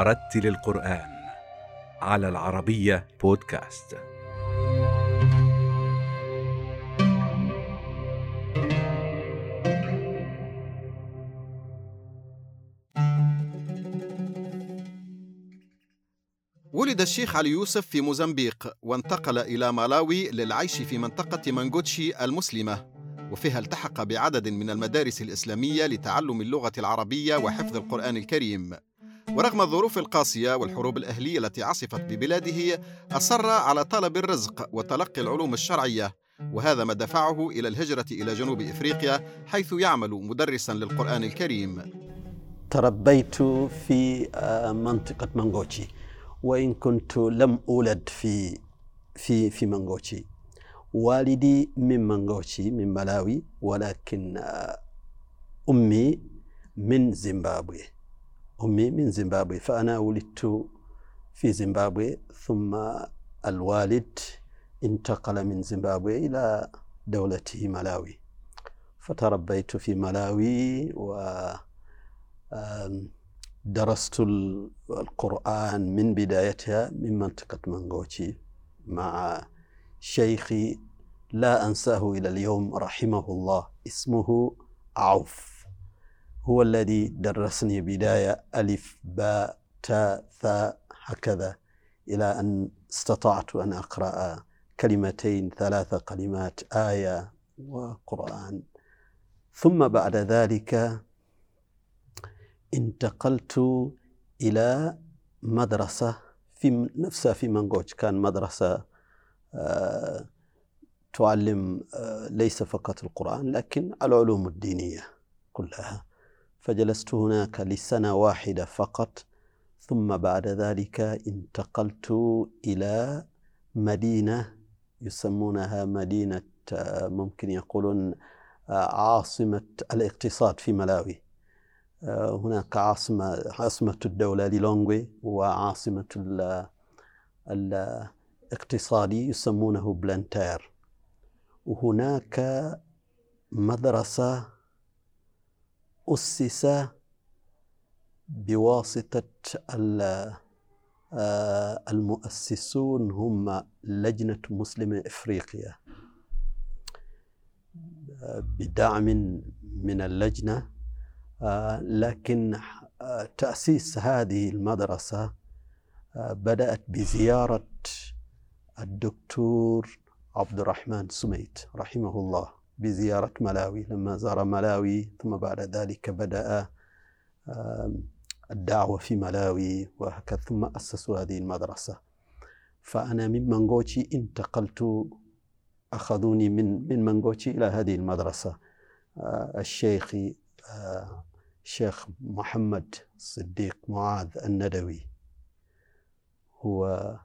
ورتل القرآن على العربية بودكاست. ولد الشيخ علي يوسف في موزمبيق وانتقل إلى مالاوي للعيش في منطقة مانغوتشي المسلمة وفيها التحق بعدد من المدارس الإسلامية لتعلم اللغة العربية وحفظ القرآن الكريم ورغم الظروف القاسية والحروب الأهلية التي عصفت ببلاده أصر على طلب الرزق وتلقي العلوم الشرعية وهذا ما دفعه إلى الهجرة إلى جنوب إفريقيا حيث يعمل مدرسا للقرآن الكريم. تربيت في آه، منطقة مانغوتشي وإن كنت لم أولد في في في مانغوتشي. والدي من مانغوتشي من ملاوي ولكن آه، أمي من زيمبابوي. أمي من زيمبابوي فأنا ولدت في زيمبابوي ثم الوالد انتقل من زيمبابوي إلى دولته ملاوي. فتربيت في ملاوي و درست القرآن من بدايتها من منطقة منغوتشي مع شيخي لا أنساه إلى اليوم رحمه الله اسمه عوف. هو الذي درسني بداية ألف باء تاء ثاء هكذا إلى أن استطعت أن أقرأ كلمتين ثلاث كلمات آية وقرآن. ثم بعد ذلك انتقلت إلى مدرسة في نفسها في منغوج كان مدرسة آه، تعلم آه، ليس فقط القرآن لكن العلوم الدينية كلها. فجلست هناك لسنة واحدة فقط ثم بعد ذلك انتقلت إلى مدينة يسمونها مدينة ممكن يقولون عاصمة الاقتصاد في ملاوي. هناك عاصمة عاصمة الدولة ليلونغوي وعاصمة الاقتصادي يسمونه بلانتير. وهناك مدرسة أسس بواسطة المؤسسون هم لجنة مسلمة إفريقيا. بدعم من اللجنة آه، لكن آه، تأسيس هذه المدرسة آه، بدأت بزيارة الدكتور عبد الرحمن سميت رحمه الله. بزيارة ملاوي. لما زار ملاوي ثم بعد ذلك بدأ الدعوة في ملاوي وهكذا ثم أسسوا هذه المدرسة. فأنا من منغوتشي انتقلت أخذوني من من منغوتشي إلى هذه المدرسة. الشيخ الشيخ محمد صديق معاذ الندوي. هو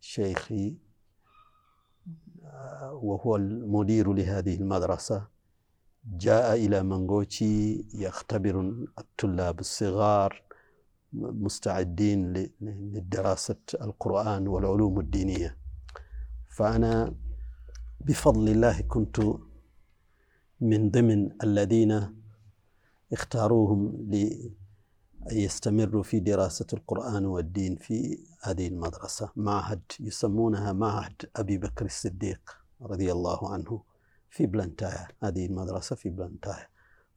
شيخي وهو المدير لهذه المدرسة جاء إلى منغوتشي يختبر الطلاب الصغار مستعدين لدراسة القرآن والعلوم الدينية. فأنا بفضل الله كنت من ضمن الذين اختاروهم ليستمروا في دراسة القرآن والدين في هذه المدرسة. معهد يسمونها معهد أبي بكر الصديق رضي الله عنه في بلانتايا هذه المدرسة في بلانتايا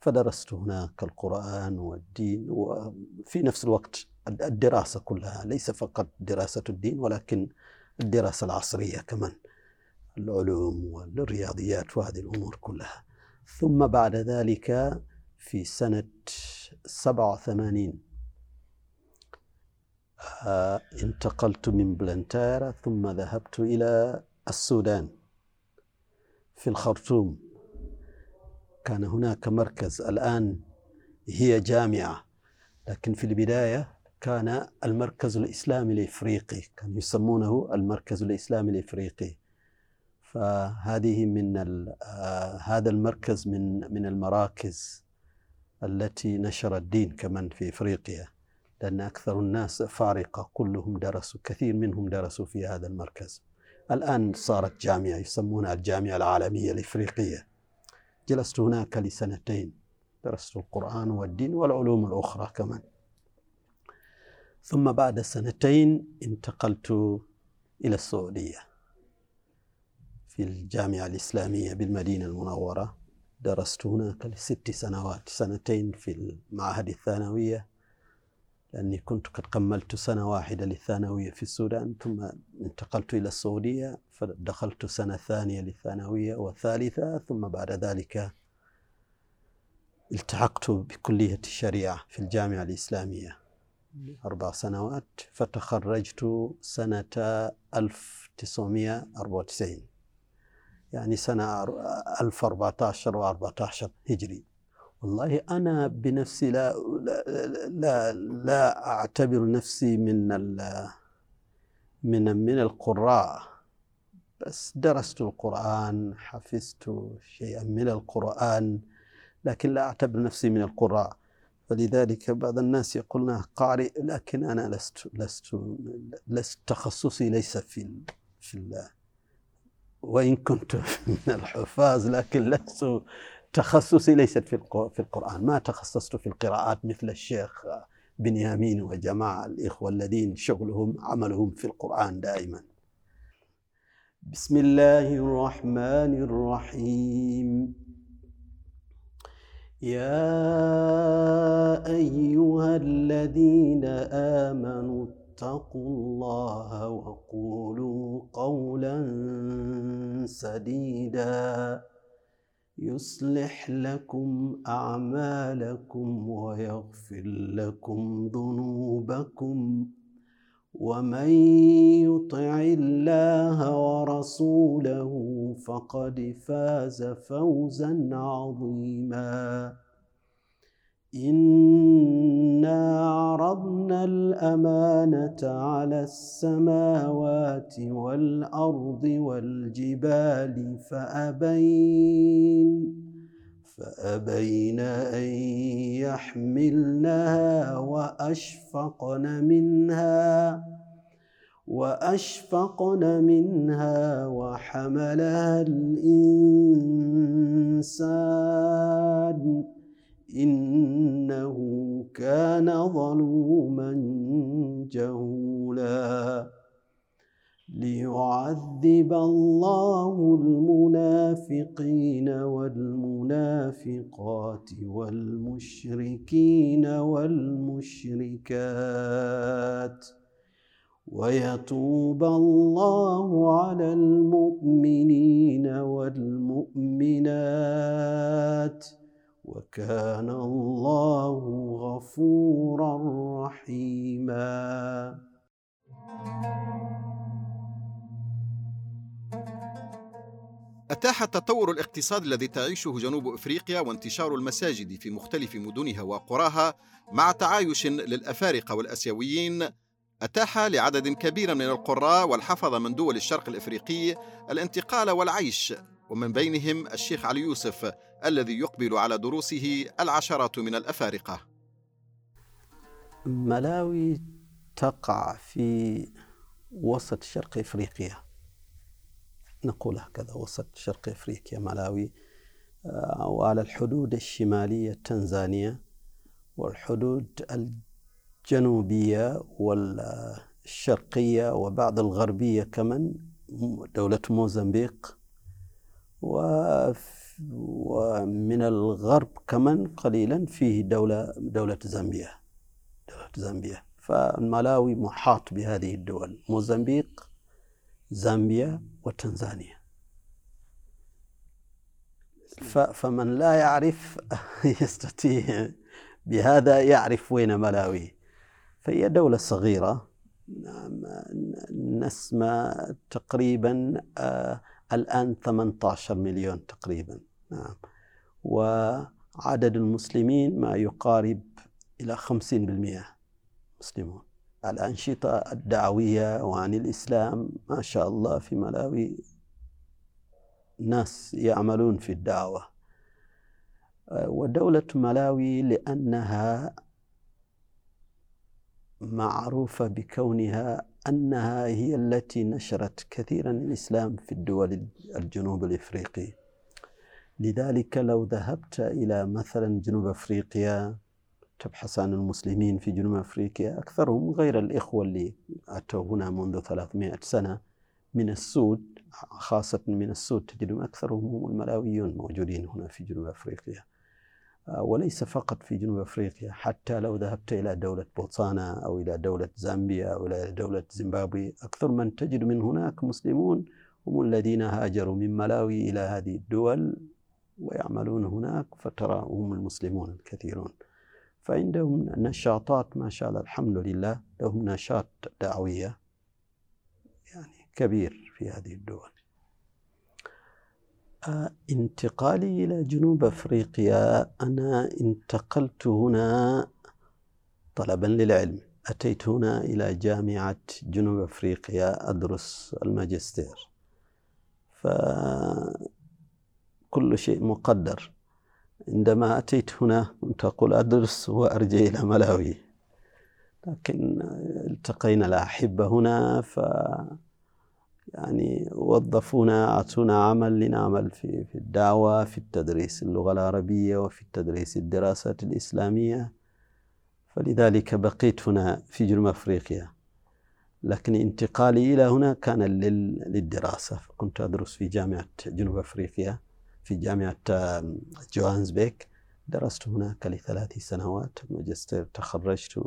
فدرست هناك القرآن والدين وفي نفس الوقت الدراسة كلها ليس فقط دراسة الدين ولكن الدراسة العصرية كمان العلوم والرياضيات وهذه الأمور كلها. ثم بعد ذلك في سنة سبعة وثمانين. آه، انتقلت من بلنتارا ثم ذهبت إلى السودان. في الخرطوم كان هناك مركز الآن هي جامعة لكن في البداية كان المركز الإسلامي الإفريقي كان يسمونه المركز الإسلامي الإفريقي. فهذه من آه، هذا المركز من من المراكز. التي نشر الدين كمان في إفريقيا لأن أكثر الناس افارقه كلهم درسوا كثير منهم درسوا في هذا المركز. الآن صارت جامعة يسمونها الجامعة العالمية الإفريقية. جلست هناك لسنتين. درست القرآن والدين والعلوم الأخرى كمان. ثم بعد سنتين انتقلت إلى السعودية في الجامعة الإسلامية بالمدينة المنورة. درست هناك لست سنوات سنتين في المعهد الثانوية لأني كنت قد كملت سنة واحدة للثانوية في السودان ثم انتقلت إلى السعودية فدخلت سنة ثانية للثانوية والثالثة ثم بعد ذلك التحقت بكلية الشريعة في الجامعة الإسلامية. أربع سنوات فتخرجت سنة 1994 يعني سنة 1014 و14 هجري. والله أنا بنفسي لا لا لا, أعتبر نفسي من من من القراء بس درست القرآن حفظت شيئا من القرآن لكن لا أعتبر نفسي من القراء. فلذلك بعض الناس يقولون قارئ لكن أنا لست لست لست تخصصي ليس في في الله وإن كنت من الحفاظ لكن لست تخصصي ليست في في القرآن. ما تخصصت في القراءات مثل الشيخ بنيامين وجماعة الإخوة الذين شغلهم عملهم في القرآن دائما. بسم الله الرحمن الرحيم. يا أيها الذين آمنوا اتقوا الله وقولوا قولا سديدا. يصلح لكم أعمالكم ويغفر لكم ذنوبكم. ومن يطع الله ورسوله فقد فاز فوزا عظيما. أنا الأمانة على السماوات والأرض والجبال فأبين فأبين أن يحملنها وأشفقن منها وأشفقن منها وحملها الإنسان. إنه كان ظلوما جهولا ليعذب الله المنافقين والمنافقات والمشركين والمشركات ويتوب الله على المؤمنين والمؤمنات وكان الله غفورا رحيما. أتاح التطور الاقتصادي الذي تعيشه جنوب إفريقيا وانتشار المساجد في مختلف مدنها وقراها مع تعايش للأفارقة والأسيويين أتاح لعدد كبير من القراء والحفظه من دول الشرق الإفريقي الانتقال والعيش ومن بينهم الشيخ علي يوسف الذي يقبل على دروسه العشرات من الأفارقة. ملاوي تقع في وسط شرق إفريقيا. نقول هكذا وسط شرق إفريقيا ملاوي. آه، وعلى الحدود الشمالية تنزانيا والحدود الجنوبية والشرقية وبعض الغربية كمان دولة موزمبيق. ومن الغرب كمان قليلا فيه دولة دولة زامبيا دولة زامبيا. فالملاوي محاط بهذه الدول موزمبيق زامبيا وتنزانيا. فمن لا يعرف يستطيع بهذا يعرف وين ملاوي. فهي دولة صغيرة. نعم، نسمى تقريبا آه الآن 18 مليون تقريبا. نعم. وعدد المسلمين ما يقارب إلى 50% مسلمون. الأنشطة الدعوية وعن الإسلام ما شاء الله في ملاوي ناس يعملون في الدعوة. ودولة ملاوي لأنها معروفة بكونها أنها هي التي نشرت كثيرا الإسلام في الدول الجنوب الإفريقي. لذلك لو ذهبت إلى مثلا جنوب أفريقيا تبحث عن المسلمين في جنوب أفريقيا أكثرهم غير الإخوة اللي أتوا هنا منذ 300 سنة من السود خاصة من السود تجدهم أكثرهم هم الملاويون موجودين هنا في جنوب أفريقيا. وليس فقط في جنوب أفريقيا حتى لو ذهبت إلى دولة بوتسانا أو إلى دولة زامبيا أو إلى دولة زيمبابوي أكثر من تجد من هناك مسلمون هم الذين هاجروا من ملاوي إلى هذه الدول ويعملون هناك فترى هم المسلمون الكثيرون. فعندهم نشاطات ما شاء الله الحمد لله لهم نشاط دعوية يعني كبير في هذه الدول. آه، انتقالي إلى جنوب أفريقيا أنا انتقلت هنا طلبا للعلم. أتيت هنا إلى جامعة جنوب أفريقيا أدرس الماجستير. فكل شيء مقدر. عندما أتيت هنا كنت أقول أدرس وأرجع إلى ملاوي. لكن التقينا الأحبة هنا ف يعني وظفونا أعطونا عمل لنعمل في في الدعوة في التدريس اللغة العربية وفي التدريس الدراسات الإسلامية. فلذلك بقيت هنا في جنوب أفريقيا. لكن انتقالي إلى هنا كان للدراسة. فكنت أدرس في جامعة جنوب أفريقيا في جامعة جوهانسبيك درست هناك لثلاث سنوات ماجستير تخرجت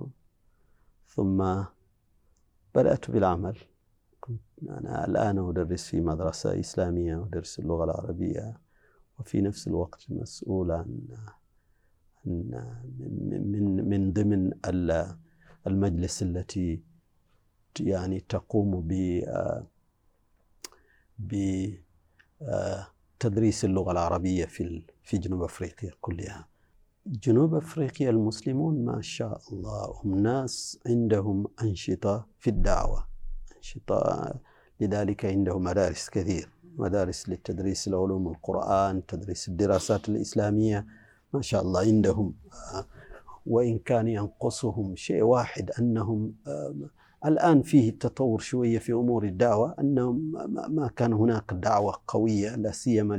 ثم بدأت بالعمل. أنا الآن أدرس في مدرسة إسلامية أدرس اللغة العربية وفي نفس الوقت مسؤول عن من من ضمن المجلس التي يعني تقوم ب بتدريس اللغة العربية في في جنوب أفريقيا كلها. جنوب أفريقيا المسلمون ما شاء الله هم ناس عندهم أنشطة في الدعوة. لذلك عندهم مدارس كثير. مدارس للتدريس العلوم القرآن تدريس الدراسات الإسلامية. ما شاء الله عندهم. وإن كان ينقصهم شيء واحد أنهم الآن فيه تطور شوية في أمور الدعوة أنه ما كان هناك دعوة قوية لا سيما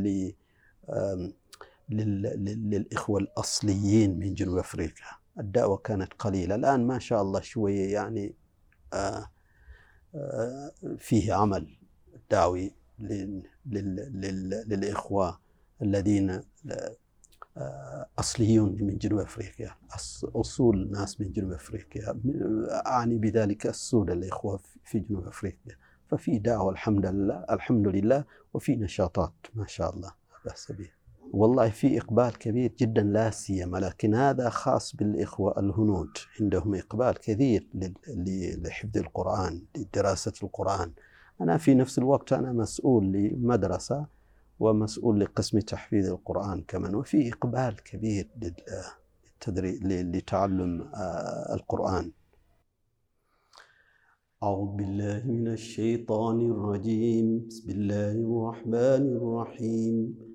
للإخوة الأصليين من جنوب أفريقيا. الدعوة كانت قليلة. الآن ما شاء الله شوية يعني آه، آه، فيه عمل دعوي للإخوة الذين آه، أصليون من جنوب أفريقيا. أصول ناس من جنوب أفريقيا. أعني بذلك السود الإخوة في جنوب أفريقيا. ففي دعوة الحمد لله الحمد لله وفي نشاطات ما شاء الله بأس به والله في إقبال كبير جدا لا سيما لكن هذا خاص بالإخوة الهنود. عندهم إقبال كثير لحفظ القرآن لدراسة القرآن. أنا في نفس الوقت أنا مسؤول لمدرسة ومسؤول لقسم تحفيظ القرآن كمان وفي إقبال كبير لتعلم آه، القرآن. أعوذ بالله من الشيطان الرجيم. بسم الله الرحمن الرحيم.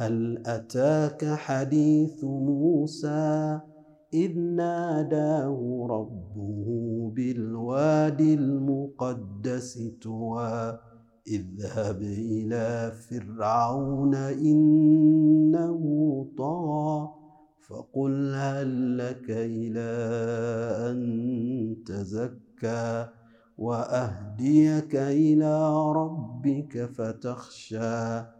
هل أتاك حديث موسى إذ ناداه ربه بالوادي المقدس طوى اذهب إلى فرعون إنه طغى فقل هل لك إلى أن تزكى وأهديك إلى ربك فتخشى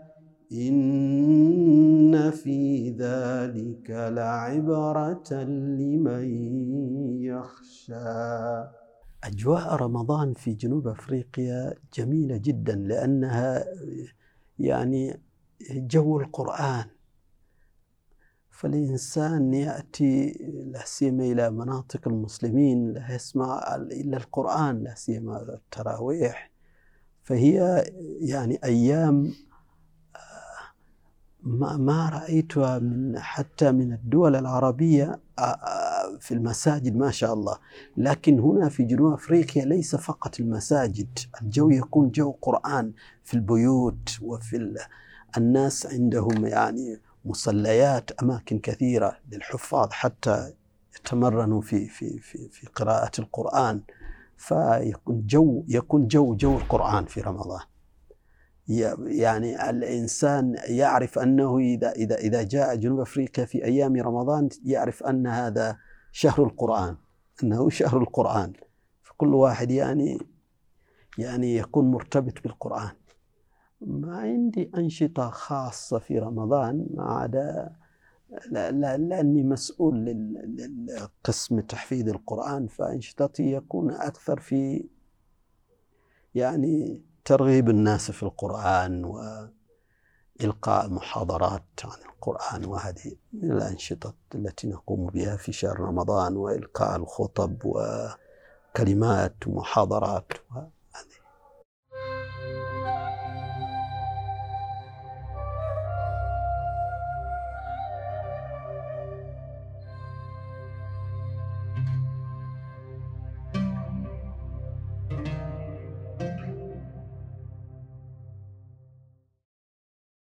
إن في ذلك لعبرة لمن يخشى. أجواء رمضان في جنوب أفريقيا جميلة جدا لأنها يعني جو القرآن. فالإنسان يأتي لا سيما إلى مناطق المسلمين لا يسمع إلا القرآن لا سيما التراويح. فهي يعني أيام ما, ما رأيتها من حتى من الدول العربية في المساجد ما شاء الله. لكن هنا في جنوب أفريقيا ليس فقط المساجد الجو يكون جو قرآن في البيوت وفي الناس عندهم يعني مصليات أماكن كثيرة للحفاظ حتى يتمرنوا في في في في قراءة القرآن. فيكون جو يكون جو جو القرآن في رمضان. يعني الإنسان يعرف أنه إذا إذا إذا جاء جنوب أفريقيا في أيام رمضان يعرف أن هذا شهر القرآن أنه شهر القرآن. فكل واحد يعني يعني يكون مرتبط بالقرآن. ما عندي أنشطة خاصة في رمضان ما عدا لا لا لأني مسؤول للقسم تحفيظ القرآن فأنشطتي يكون أكثر في يعني ترغيب الناس في القرآن وإلقاء محاضرات عن القرآن وهذه من الأنشطة التي نقوم بها في شهر رمضان وإلقاء الخطب وكلمات ومحاضرات